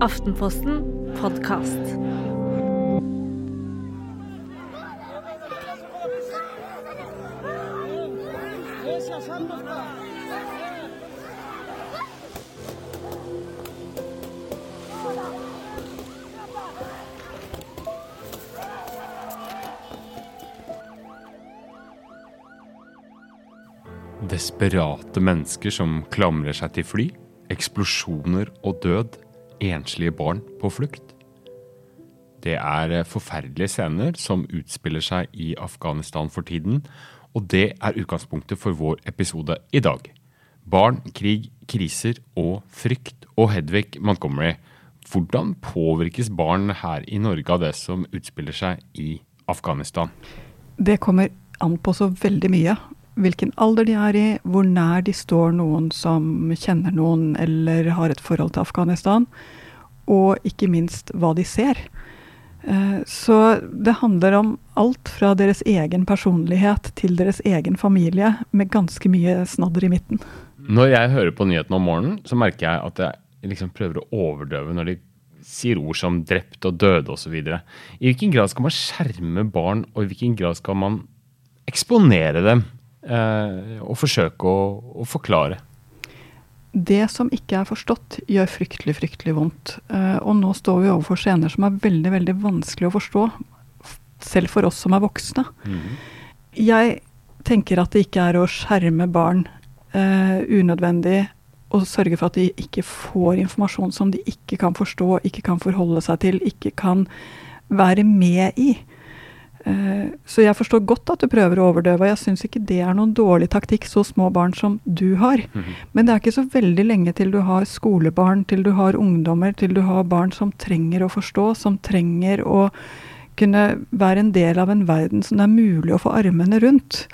Aftenposten podkast. Desperate mennesker som klamrer seg til fly, eksplosjoner og død, enslige barn på flukt. Det er forferdelige scener som utspiller seg i Afghanistan for tiden, og det er utgangspunktet for vår episode i dag. Barn, krig, kriser og frykt. Og Hedvig Montgomery, hvordan påvirkes barn her i Norge av det som utspiller seg i Afghanistan? Det kommer an på så veldig mye hvilken alder de er i, hvor nær de står noen som kjenner noen eller har et forhold til Afghanistan, og ikke minst hva de ser. Eh, så det handler om alt fra deres egen personlighet til deres egen familie, med ganske mye snadder i midten. Når jeg hører på nyhetene om morgenen, så merker jeg at jeg liksom prøver å overdøve når de sier ord som drept og døde osv. I hvilken grad skal man skjerme barn, og i hvilken grad skal man eksponere dem og forsøke å, å, forklare. Det som ikke er forstått, gjør fryktelig, fryktelig vondt. Eh, og nå står vi overfor scener som er veldig, veldig vanskelig å forstå. Selv for oss som er voksne. Mm. Jeg tenker at det ikke er å skjerme barn eh, unødvendig og sørge for at de ikke får informasjon som de ikke kan forstå, ikke kan forholde seg til, ikke kan være med i. Eh, så jeg forstår godt at du prøver å overdøve, og jeg syns ikke det er noen dårlig taktikk, så små barn som du har. Mm -hmm. Men det er ikke så veldig lenge til du har skolebarn, til du har ungdommer, til du har barn som trenger å forstå, som trenger å kunne være en del av en verden som det er mulig å få armene rundt.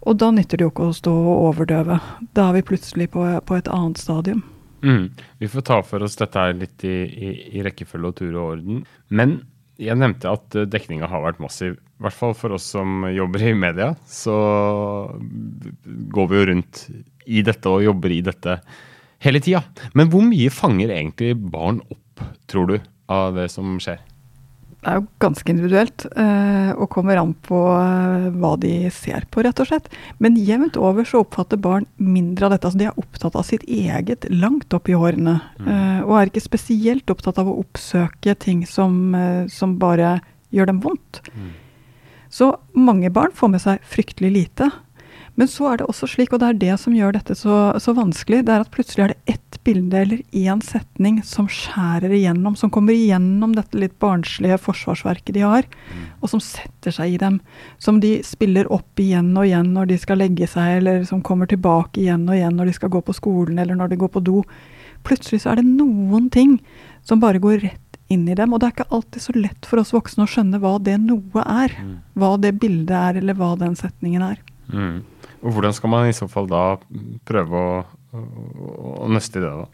Og da nytter det jo ikke å stå og overdøve. Da er vi plutselig på, på et annet stadium. Mm. Vi får ta for oss dette her litt i, i, i rekkefølge og tur og orden. Men jeg nevnte at eh, dekninga har vært massiv. I hvert fall for oss som jobber i media, så går vi jo rundt i dette og jobber i dette hele tida. Men hvor mye fanger egentlig barn opp, tror du, av det som skjer? Det er jo ganske individuelt, eh, og kommer an på eh, hva de ser på, rett og slett. Men jevnt over så oppfatter barn mindre av dette. altså De er opptatt av sitt eget langt opp i hårene. Mm. Eh, og er ikke spesielt opptatt av å oppsøke ting som, som bare gjør dem vondt. Mm. Så mange barn får med seg fryktelig lite. Men så er det også slik, og det er det som gjør dette så, så vanskelig, det er at plutselig er det ett bilde eller én setning som skjærer igjennom, som kommer igjennom dette litt barnslige forsvarsverket de har, mm. og som setter seg i dem. Som de spiller opp igjen og igjen når de skal legge seg, eller som kommer tilbake igjen og igjen når de skal gå på skolen eller når de går på do. Plutselig så er det noen ting som bare går rett inn i dem. Og det er ikke alltid så lett for oss voksne å skjønne hva det noe er. Mm. Hva det bildet er, eller hva den setningen er. Mm. Og hvordan skal man i så fall da prøve å, å, neste nøste i det, da?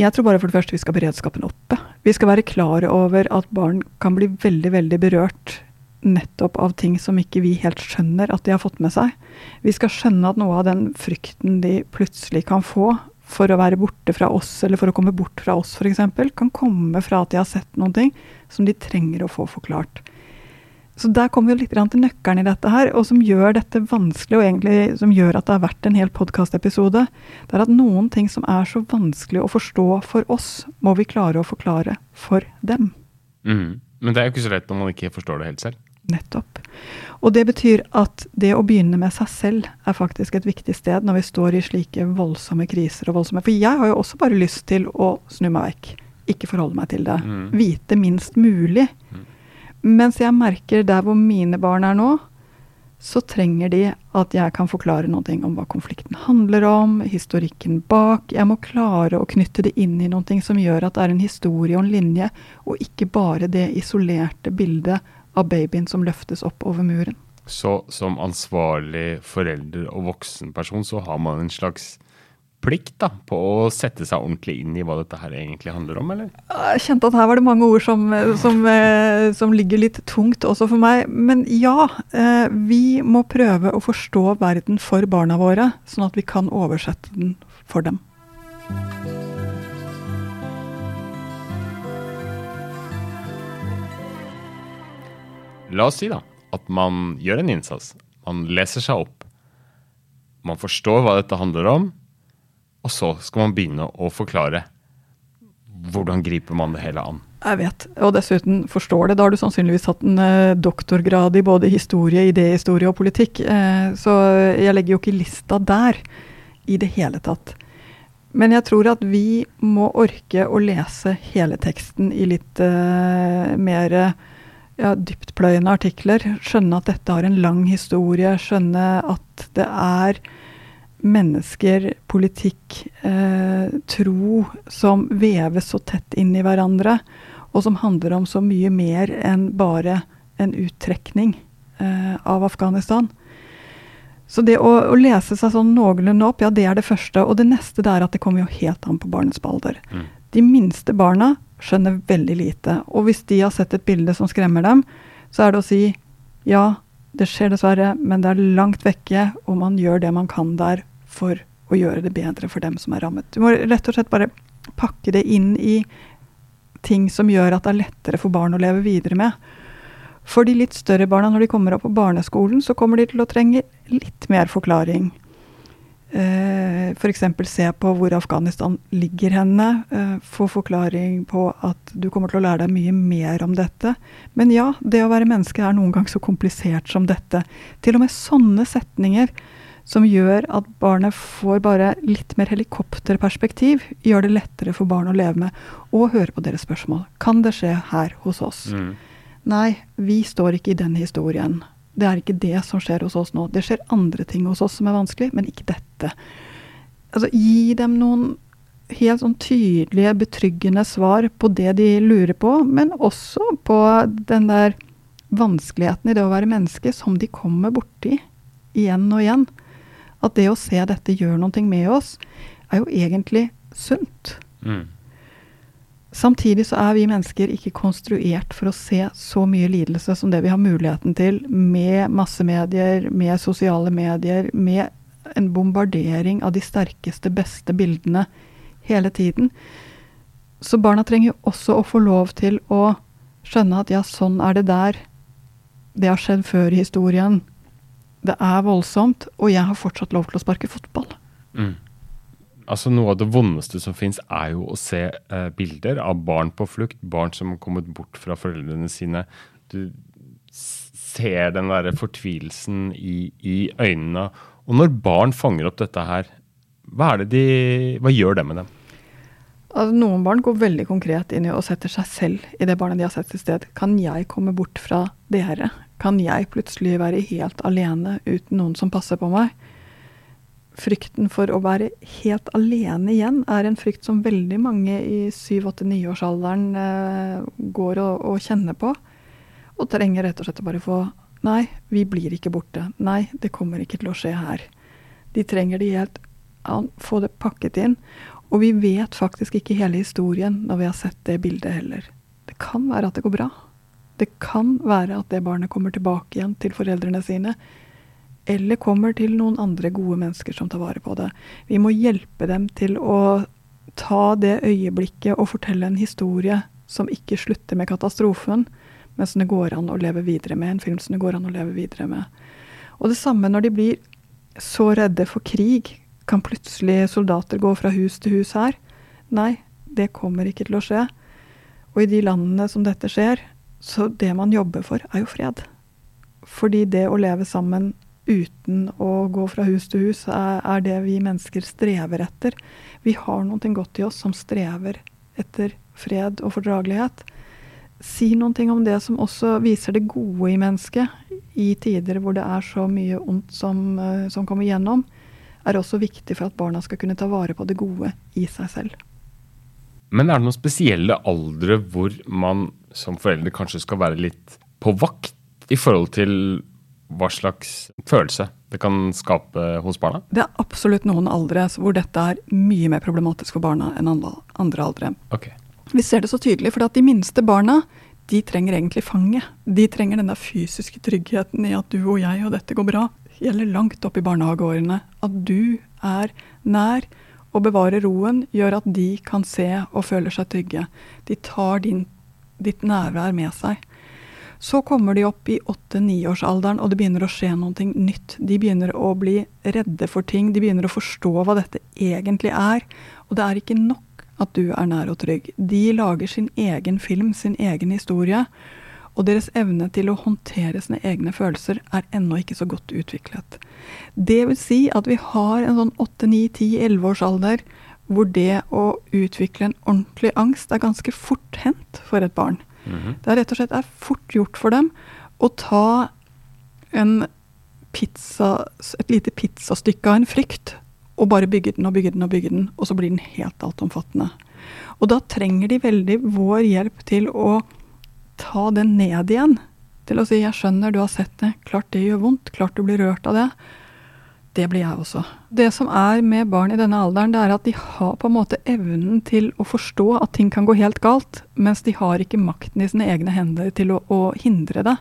Jeg tror bare for det første vi skal beredskapen oppe. Vi skal være klar over at barn kan bli veldig, veldig berørt nettopp av ting som ikke vi helt skjønner at de har fått med seg. Vi skal skjønne at noe av den frykten de plutselig kan få for å være borte fra oss, eller for å komme bort fra oss f.eks., kan komme fra at de har sett noen ting som de trenger å få forklart. Så der kommer vi litt til nøkkelen i dette her, og som gjør dette vanskelig, og egentlig som gjør at det har vært en hel podkastepisode. Det er at noen ting som er så vanskelig å forstå for oss, må vi klare å forklare for dem. Mm. Men det er jo ikke så lett når man ikke forstår det helt selv. Nettopp. Og det betyr at det å begynne med seg selv er faktisk et viktig sted når vi står i slike voldsomme kriser og voldsomme For jeg har jo også bare lyst til å snu meg vekk. Ikke forholde meg til det. Mm. Vite minst mulig. Mm. Mens jeg merker der hvor mine barn er nå, så trenger de at jeg kan forklare noe om hva konflikten handler om, historikken bak. Jeg må klare å knytte det inn i noe som gjør at det er en historie og en linje, og ikke bare det isolerte bildet av babyen som løftes opp over muren. Så som ansvarlig forelder og voksenperson så har man en slags plikt da, på å sette seg ordentlig inn i hva dette her egentlig handler om, eller? Jeg kjente at her var det mange ord som, som, eh, som ligger litt tungt også for meg. Men ja, eh, vi må prøve å forstå verden for barna våre, sånn at vi kan oversette den for dem. La oss si da, at man gjør en innsats. Man leser seg opp. Man forstår hva dette handler om og så skal man begynne å forklare. Hvordan griper man det hele an? Jeg vet, og dessuten forstår det. Da har du sannsynligvis hatt en eh, doktorgrad i både historie, idéhistorie og politikk. Eh, så jeg legger jo ikke lista der i det hele tatt. Men jeg tror at vi må orke å lese hele teksten i litt eh, mer ja, dyptpløyende artikler. Skjønne at dette har en lang historie. Skjønne at det er mennesker, politikk, eh, tro som veves så tett inn i hverandre, og som handler om så mye mer enn bare en uttrekning eh, av Afghanistan. Så det å, å, lese seg sånn noenlunde opp, ja, det er det første. Og det neste det er at det kommer jo helt an på barnets alder. Mm. De minste barna skjønner veldig lite. Og hvis de har sett et bilde som skremmer dem, så er det å si ja, det skjer dessverre, men det er langt vekke, og man gjør det man kan der for å gjøre det bedre for dem som er rammet. Du må rett og slett bare pakke det inn i ting som gjør at det er lettere for barn å leve videre med. For de litt større barna, når de kommer opp på barneskolen, så kommer de til å trenge litt mer forklaring. Eh, F.eks. For se på hvor Afghanistan ligger henne. Eh, få forklaring på at du kommer til å lære deg mye mer om dette. Men ja, det å være menneske er noen gang så komplisert som dette. Til og med sånne setninger som gjør at barnet får bare litt mer helikopterperspektiv, gjør det lettere for barn å leve med og høre på deres spørsmål. Kan det skje her hos oss? Mm. Nei, vi står ikke i den historien. Det er ikke det som skjer hos oss nå. Det skjer andre ting hos oss som er vanskelig, men ikke dette. Altså, gi dem noen helt sånn tydelige, betryggende svar på det de lurer på, men også på den der vanskeligheten i det å være menneske som de kommer borti igjen og igjen. At det å se dette gjør noe med oss, er jo egentlig sunt. Mm. Samtidig så er vi mennesker ikke konstruert for å se så mye lidelse som det vi har muligheten til med massemedier, med sosiale medier, med en bombardering av de sterkeste, beste bildene hele tiden. Så barna trenger jo også å få lov til å skjønne at ja, sånn er det der. Det har skjedd før i historien. Det er voldsomt, og jeg har fortsatt lov til å sparke fotball. Mm. Altså Noe av det vondeste som fins, er jo å se eh, bilder av barn på flukt. Barn som har kommet bort fra foreldrene sine. Du ser den derre fortvilelsen i, i, øynene. Og når barn fanger opp dette her, hva, de, hva gjør det med dem? Altså, noen barn går veldig konkret inn i og setter seg selv i det barnet de har sett til sted. Kan jeg komme bort fra dere? Kan jeg plutselig være helt alene uten noen som passer på meg? frykten for å være helt alene igjen er en frykt som veldig mange i 7-8-9-årsalderen eh, går og, og, kjenner på. Og trenger rett og slett å bare få Nei, vi blir ikke borte. Nei, det kommer ikke til å skje her. De trenger det helt Få det pakket inn. Og vi vet faktisk ikke hele historien når vi har sett det bildet heller. Det kan være at det går bra. Det kan være at det barnet kommer tilbake igjen til foreldrene sine eller kommer til noen andre gode mennesker som tar vare på det. Vi må hjelpe dem til å ta det øyeblikket og fortelle en historie som ikke slutter med katastrofen, men som det går an å leve videre med. En film som det går an å leve videre med. Og det samme når de blir så redde for krig. Kan plutselig soldater gå fra hus til hus her? Nei, det kommer ikke til å skje. Og i de landene som dette skjer, så det man jobber for, er jo fred. Fordi det å leve sammen uten å gå fra hus til hus, er, er det vi mennesker strever etter. Vi har noe godt i oss som strever etter fred og fordragelighet. Si noe om det som også viser det gode i mennesket, i tider hvor det er så mye ondt som, eh, som kommer gjennom, er også viktig for at barna skal kunne ta vare på det gode i seg selv. Men er det noen spesielle aldre hvor man som foreldre kanskje skal være litt på vakt i forhold til hva slags følelse det kan skape hos barna? Det er absolutt noen aldre hvor dette er mye mer problematisk for barna enn andre aldre. Okay. Vi ser det så tydelig, for de minste barna de trenger egentlig fanget. De trenger den der fysiske tryggheten i at du og jeg og dette går bra. Det gjelder langt opp i barnehageårene. At du er nær og bevarer roen, gjør at de kan se og føler seg trygge. De tar din, ditt nærvær med seg. Så kommer de opp i åtte-niårsalderen, og det begynner å skje noe nytt. De begynner å bli redde for ting. De begynner å forstå hva dette egentlig er. Og det er ikke nok at du er nær og trygg. De lager sin egen film, sin egen historie. Og deres evne til å håndtere sine egne følelser er ennå ikke så godt utviklet. Det vil si at vi har en sånn 8-9-10-11 års alder hvor det å utvikle en ordentlig angst er ganske fort hendt for et barn. -hmm. Det er rett og slett er fort gjort for dem å ta en pizza, et lite pizzastykke av en frykt og bare bygge den og bygge den og bygge den, og så blir den helt altomfattende. Og da trenger de veldig vår hjelp til å ta den ned igjen. Til å si 'jeg skjønner, du har sett det, klart det gjør vondt, klart du blir rørt av det'. Det blir jeg også. Det som er med barn i denne alderen, det er at de har på en måte evnen til å forstå at ting kan gå helt galt, mens de har ikke makten i sine egne hender til å, å hindre det.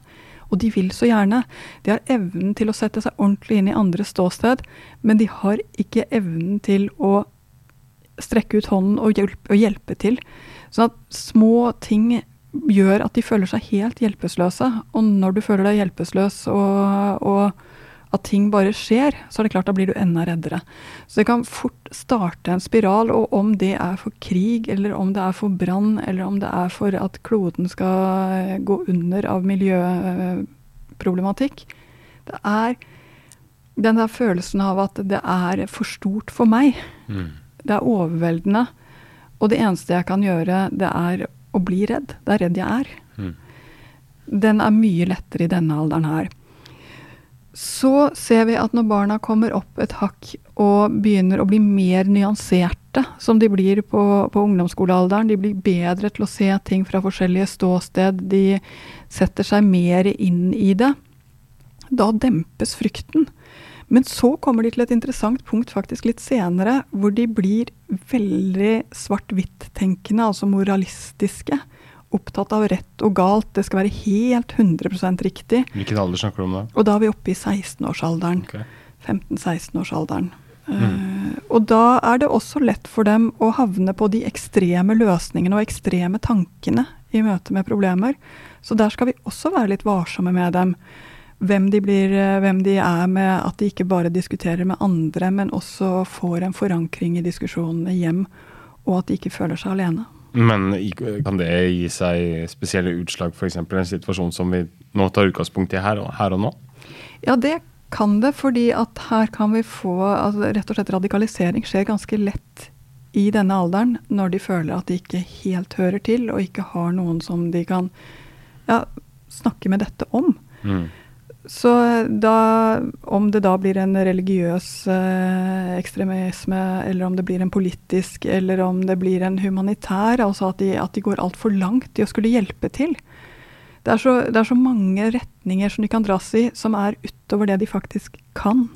Og de vil så gjerne. De har evnen til å sette seg ordentlig inn i andres ståsted, men de har ikke evnen til å strekke ut hånden og hjelpe, og hjelpe til. Sånn at små ting gjør at de føler seg helt hjelpeløse. Og når du føler deg hjelpeløs og, og at ting bare skjer, så er det klart da blir du enda reddere. Så det kan fort starte en spiral, og om det er for krig, eller om det er for brann, eller om det er for at kloden skal gå under av miljøproblematikk Det er den der følelsen av at det er for stort for meg. Mm. Det er overveldende. Og det eneste jeg kan gjøre, det er å bli redd. Det er redd jeg er. Mm. Den er mye lettere i denne alderen her. Så ser vi at når barna kommer opp et hakk og begynner å bli mer nyanserte, som de blir på, på, ungdomsskolealderen, de blir bedre til å se ting fra forskjellige ståsted, de setter seg mer inn i det, da dempes frykten. Men så kommer de til et interessant punkt faktisk litt senere, hvor de blir veldig svart-hvitt-tenkende, altså moralistiske opptatt av rett og galt. Det skal være helt 100 riktig. Hvilken alder snakker du om da? Og da er vi oppe i 16-årsalderen. Okay. 15-16-årsalderen. Mm. Uh, og da er det også lett for dem å havne på de ekstreme løsningene og ekstreme tankene i møte med problemer. Så der skal vi også være litt varsomme med dem. Hvem de, blir, eh, hvem de er med, at de ikke bare diskuterer med andre, men også får en forankring i diskusjonene hjem, og at de ikke føler seg alene. Men kan det gi seg spesielle utslag, f.eks. en situasjon som vi nå tar utgangspunkt i her og, her og nå? Ja, det kan det, fordi at her kan vi få altså Rett og slett radikalisering skjer ganske lett i denne alderen, når de føler at de ikke helt hører til, og ikke har noen som de kan ja, snakke med dette om. Mm. Så da, om det da blir en religiøs eh, ekstremisme, eller om det blir en politisk, eller om det blir en humanitær, altså at de, at de går altfor langt i å skulle hjelpe til. Det er, så, det er, så, mange retninger som de kan dras i, som er utover det de faktisk kan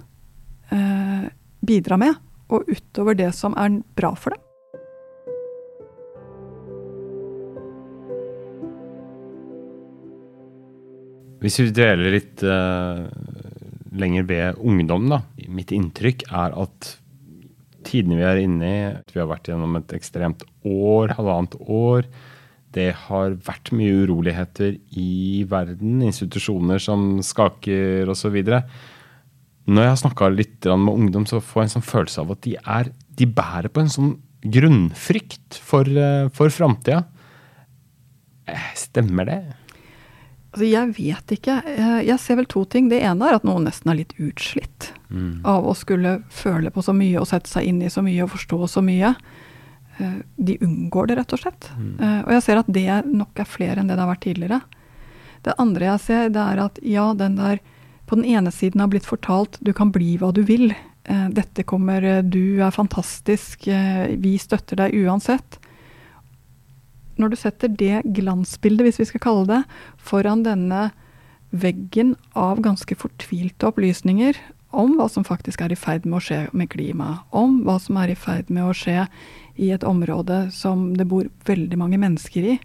eh, bidra med, og utover det som er bra for dem. Hvis vi dveler litt uh, lenger ved ungdom, da. Mitt inntrykk er at tidene vi er inne i Vi har vært gjennom et ekstremt år, halvannet år. Det har vært mye uroligheter i verden, institusjoner som skaker osv. Når jeg har snakka litt med ungdom, så får jeg en sånn følelse av at de, er, de bærer på en sånn grunnfrykt for, uh, for framtida. Eh, stemmer det? Altså, jeg vet ikke. Jeg ser vel to ting. Det ene er at noen nesten er litt utslitt mm. av å skulle føle på så mye og sette seg inn i så mye og forstå så mye. Eh, de unngår det, rett og slett. Mm. Eh, og jeg ser at det nok er flere enn det det har vært tidligere. Det andre jeg ser, det er at ja, den der på den ene siden har blitt fortalt du kan bli hva du vil. Eh, dette kommer, du er fantastisk, vi støtter deg uansett når du setter det glansbildet, hvis vi skal kalle det, foran denne veggen av ganske fortvilte opplysninger om hva som faktisk er i ferd med å skje med klimaet, om hva som er i ferd med å skje i et område som det bor veldig mange mennesker i,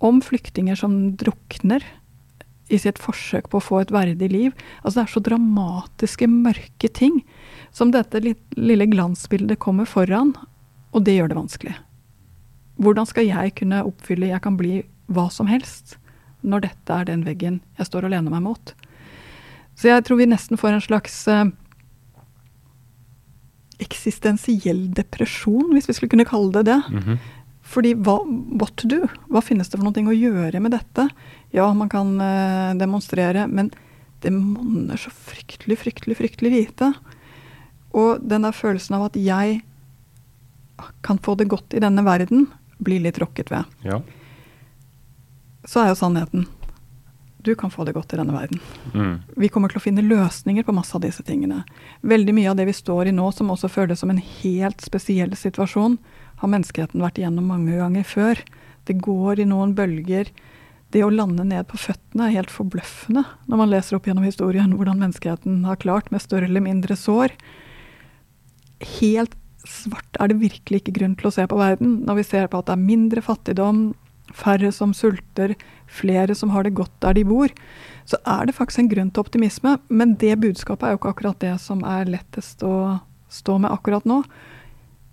om flyktninger som drukner i sitt forsøk på å få et verdig liv. Altså Det er så dramatiske, mørke ting som dette lille glansbildet kommer foran, og det gjør det vanskelig. Hvordan skal jeg kunne oppfylle 'jeg kan bli hva som helst'? når dette er den veggen jeg står og lener meg mot. Så jeg tror vi nesten får en slags eh, eksistensiell depresjon, hvis vi skulle kunne kalle det det. Mhm. Fordi hva, what to do? Hva finnes det for noe å gjøre med dette? Ja, man kan eh, demonstrere, men det monner så fryktelig, fryktelig, fryktelig lite. Og den der følelsen av at jeg kan få det godt i denne verden, blir litt rokket ved. Ja. Så er jo sannheten. Du kan få det godt i denne verden. Mm. Vi kommer til å finne løsninger på masse av disse tingene. Veldig mye av det vi står i nå, som også føles som en helt spesiell situasjon, har menneskeheten vært igjennom mange ganger før. Det går i noen bølger. Det å lande ned på føttene er helt forbløffende når man leser opp gjennom historien hvordan menneskeheten har klart med større eller mindre sår. Helt svart er det virkelig ikke grunn til å se på verden når vi ser på at det er mindre fattigdom, færre som sulter, flere som har det godt der de bor, så er det faktisk en grunn til optimisme. Men det budskapet er jo ikke akkurat det som er lettest å stå med akkurat nå.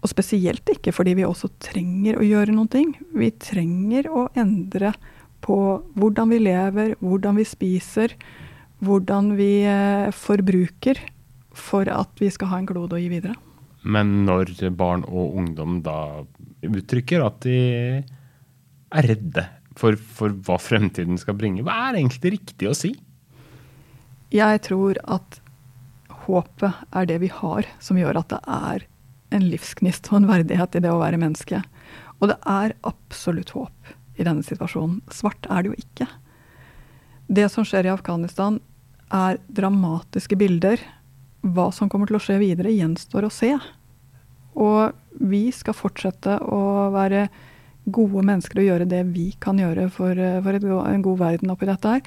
Og spesielt ikke fordi vi også trenger å gjøre noen ting. Vi trenger å endre på hvordan vi lever, hvordan vi spiser, hvordan vi eh, forbruker for at vi skal ha en klode å gi videre. Men når barn og ungdom da uttrykker at de er redde for, for hva fremtiden skal bringe, hva er egentlig riktig å si? Jeg tror at håpet er det vi har, som gjør at det er en livsgnist og en verdighet i det å være menneske. Og det er absolutt håp i denne situasjonen. Svart er det jo ikke. Det som skjer i Afghanistan, er dramatiske bilder. Hva som kommer til å skje videre, gjenstår å se. Og vi skal fortsette å være gode mennesker og gjøre det vi kan gjøre for, for et, en god verden oppi dette her.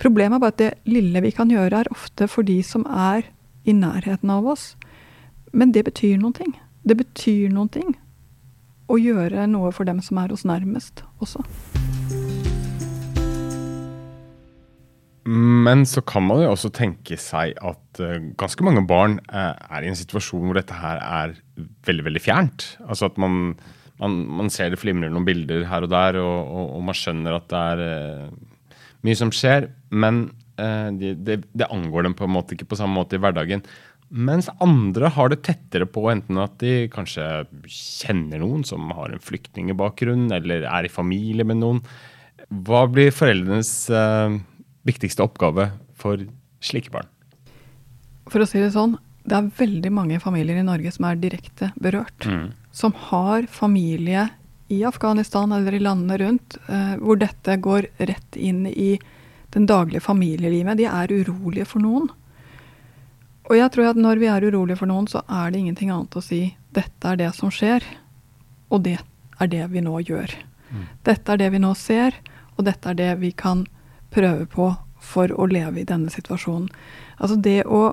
Problemet er bare at det lille vi kan gjøre, er ofte for de som er i nærheten av oss. Men det betyr noen ting. Det betyr noen ting å gjøre noe for dem som er oss nærmest også. Men så kan man jo også tenke seg at uh, ganske mange barn uh, er i en situasjon hvor dette her er veldig, veldig fjernt. Altså at man, man, man ser det flimrer noen bilder her og der, og, og, og man skjønner at det er uh, mye som skjer. Men det, de, de angår dem på en måte ikke på samme måte i hverdagen. Mens andre har det tettere på, enten at de kanskje kjenner noen som har en flyktningbakgrunn, eller er i familie med noen. Hva blir foreldrenes uh, viktigste oppgave for slike barn? For å si det sånn, det er veldig mange familier i Norge som er direkte berørt. Mm. Som har familie i Afghanistan eller i landene rundt, eh, hvor dette går rett inn i den daglige familielivet. De er urolige for noen. Og jeg tror at når vi er urolige for noen, så er det ingenting annet å si dette er det som skjer, og det er det vi nå gjør. Mm. Dette er det vi nå ser, og dette er det vi kan prøve på for å leve i denne situasjonen. Altså det å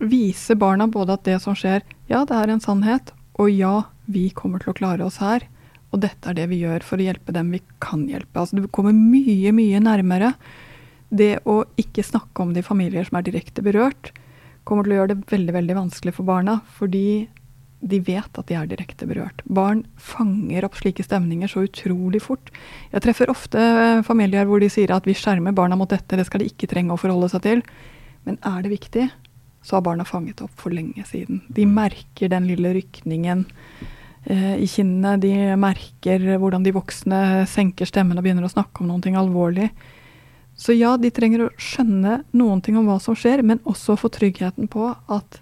vise barna både at det som skjer, ja, det er en sannhet, og ja, vi kommer til å klare oss her. Og dette er det vi gjør for å hjelpe dem vi kan hjelpe. Altså Du kommer mye, mye nærmere det å ikke snakke om de familier som er direkte berørt, kommer til å gjøre det veldig veldig vanskelig for barna, fordi de vet at de er direkte berørt. Barn fanger opp slike stemninger så utrolig fort. Jeg treffer ofte familier hvor de sier at vi skjermer barna mot dette, det skal de ikke trenge å forholde seg til. Men er det viktig, så har barna fanget opp for lenge siden. De merker den lille rykningen eh, i kinnene. De merker hvordan de voksne senker stemmen og begynner å snakke om noe alvorlig. Så ja, de trenger å skjønne noen ting om hva som skjer, men også få tryggheten på at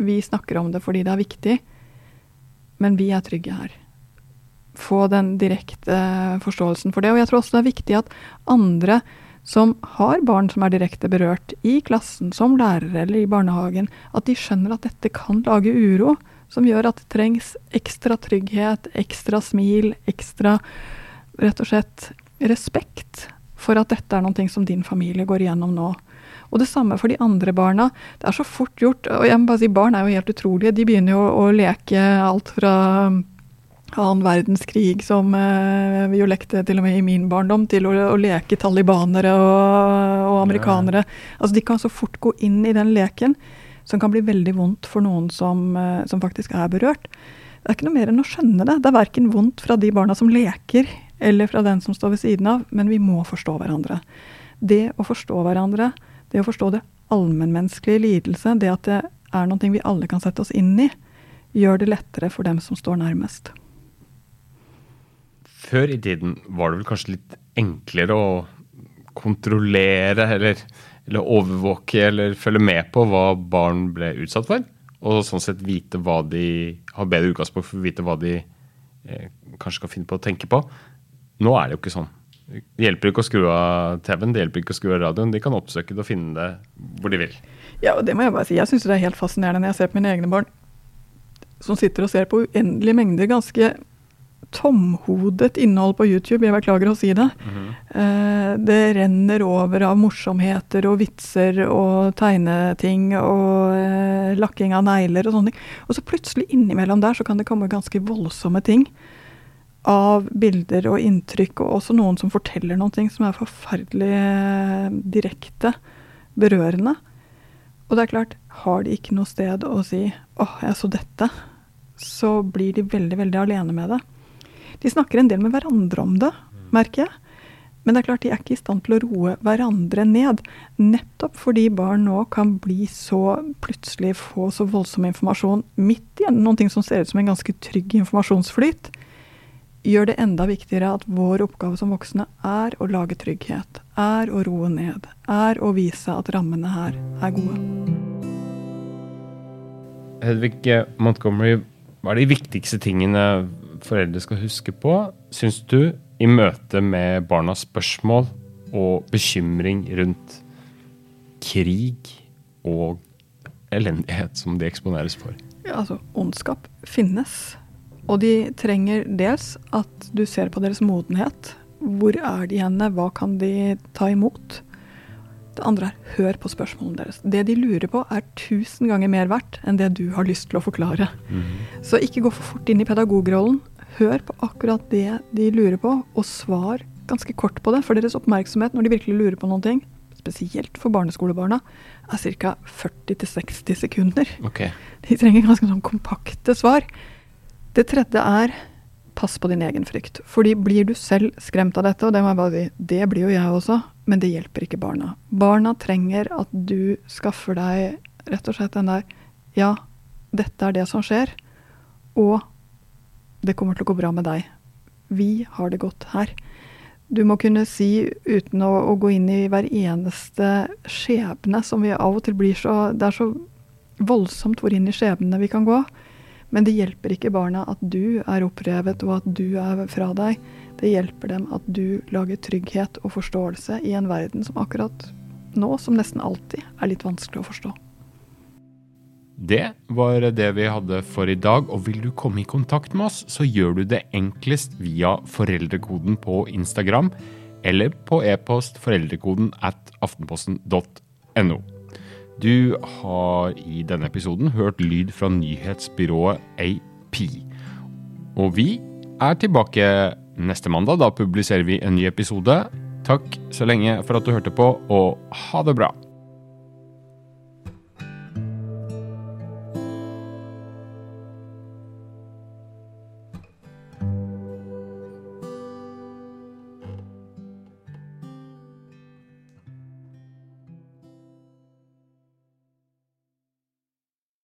vi snakker om det fordi det er viktig, men vi er trygge her. Få den direkte forståelsen for det. Og jeg tror også det er viktig at andre som har barn som er direkte berørt, i klassen, som lærere eller i barnehagen, at de skjønner at dette kan lage uro, som gjør at det trengs ekstra trygghet, ekstra smil, ekstra rett og slett respekt for at dette er noe som din familie går igjennom nå. Og det samme for de andre barna. Det er så fort gjort. Og jeg må bare si, barn er jo helt utrolige. De begynner jo å leke alt fra annen verdenskrig, som eh, vi jo lekte til og med i min barndom, til å, å leke talibanere og, og amerikanere. Ja. Altså De kan så fort gå inn i den leken, som kan bli veldig vondt for noen som, eh, som faktisk er berørt. Det er ikke noe mer enn å skjønne det. Det er verken vondt fra de barna som leker, eller fra den som står ved siden av, men vi må forstå hverandre. Det å forstå hverandre, det å forstå det allmennmenneskelige lidelse, det at det er noe vi alle kan sette oss inn i, gjør det lettere for dem som står nærmest. Før i tiden var det vel kanskje litt enklere å kontrollere eller, eller overvåke eller følge med på hva barn ble utsatt for? Og sånn sett vite hva de har bedre utgangspunkt for å vite hva de eh, kanskje skal finne på å tenke på. Nå er det jo ikke sånn. Det hjelper ikke å skru av TV-en, det hjelper ikke å skru av radioen. De kan oppsøke det og finne det hvor de vil. Ja, og det må jeg bare si. Jeg syns det er helt fascinerende når jeg ser på mine egne barn som sitter og ser på uendelige mengder ganske tomhodet innhold på YouTube, jeg beklager å si det. Mm -hmm. Det renner over av morsomheter og vitser og tegneting og eh, lakking av negler og sånne ting. Og så plutselig innimellom der så kan det komme ganske voldsomme ting. Av bilder og inntrykk, og også noen som forteller noen ting som er forferdelig eh, direkte berørende. Og det er klart, har de ikke noe sted å si 'Å, jeg så dette', så blir de veldig, veldig alene med det. De snakker en del med hverandre om det, merker jeg. Men det er klart de er ikke i stand til å roe hverandre ned. Nettopp fordi barn nå kan bli så plutselig få så voldsom informasjon midt i noe som ser ut som en ganske trygg informasjonsflyt, gjør det enda viktigere at vår oppgave som voksne er å lage trygghet. Er å roe ned. Er å vise at rammene her er gode. Hedvig Montgomery, hva er de viktigste tingene foreldre skal huske på, syns du, i møte med barnas spørsmål og bekymring rundt krig og elendighet som de eksponeres for? Ja, altså, ondskap finnes. Og de trenger dels at du ser på deres modenhet. Hvor er de henne, hva kan de ta imot? Det andre er hør på spørsmålene deres. Det de lurer på, er tusen ganger mer verdt enn det du har lyst til å forklare. Mm. Så ikke gå for fort inn i pedagogrollen. Hør på akkurat det de lurer på, og svar ganske kort på det. For deres oppmerksomhet når de virkelig lurer på noen ting, spesielt for barneskolebarna, er ca. 40-60 sekunder. Okay. De trenger ganske sånn kompakte svar. Det tredje er pass på din egen frykt. Fordi blir du selv skremt av dette, og det må jeg bare si, det blir jo jeg også, men det hjelper ikke barna. Barna trenger at du skaffer deg rett og slett den der Ja, dette er det som skjer, og det kommer til å gå bra med deg. Vi har det godt her. Du må kunne si, uten å, å gå inn i hver eneste skjebne, som vi av og til blir så Det er så voldsomt hvor inn i skjebnene vi kan gå. Men det hjelper ikke barna at du er opprevet og at du er fra deg. Det hjelper dem at du lager trygghet og forståelse i en verden som akkurat nå, som nesten alltid, er litt vanskelig å forstå. Det var det vi hadde for i dag, og vil du komme i kontakt med oss, så gjør du det enklest via foreldrekoden på Instagram eller på e-post foreldrekoden at aftenposten.no. Du har i denne episoden hørt lyd fra nyhetsbyrået AP. Og vi er tilbake neste mandag. Da publiserer vi en ny episode. Takk så lenge for at du hørte på, og ha det bra.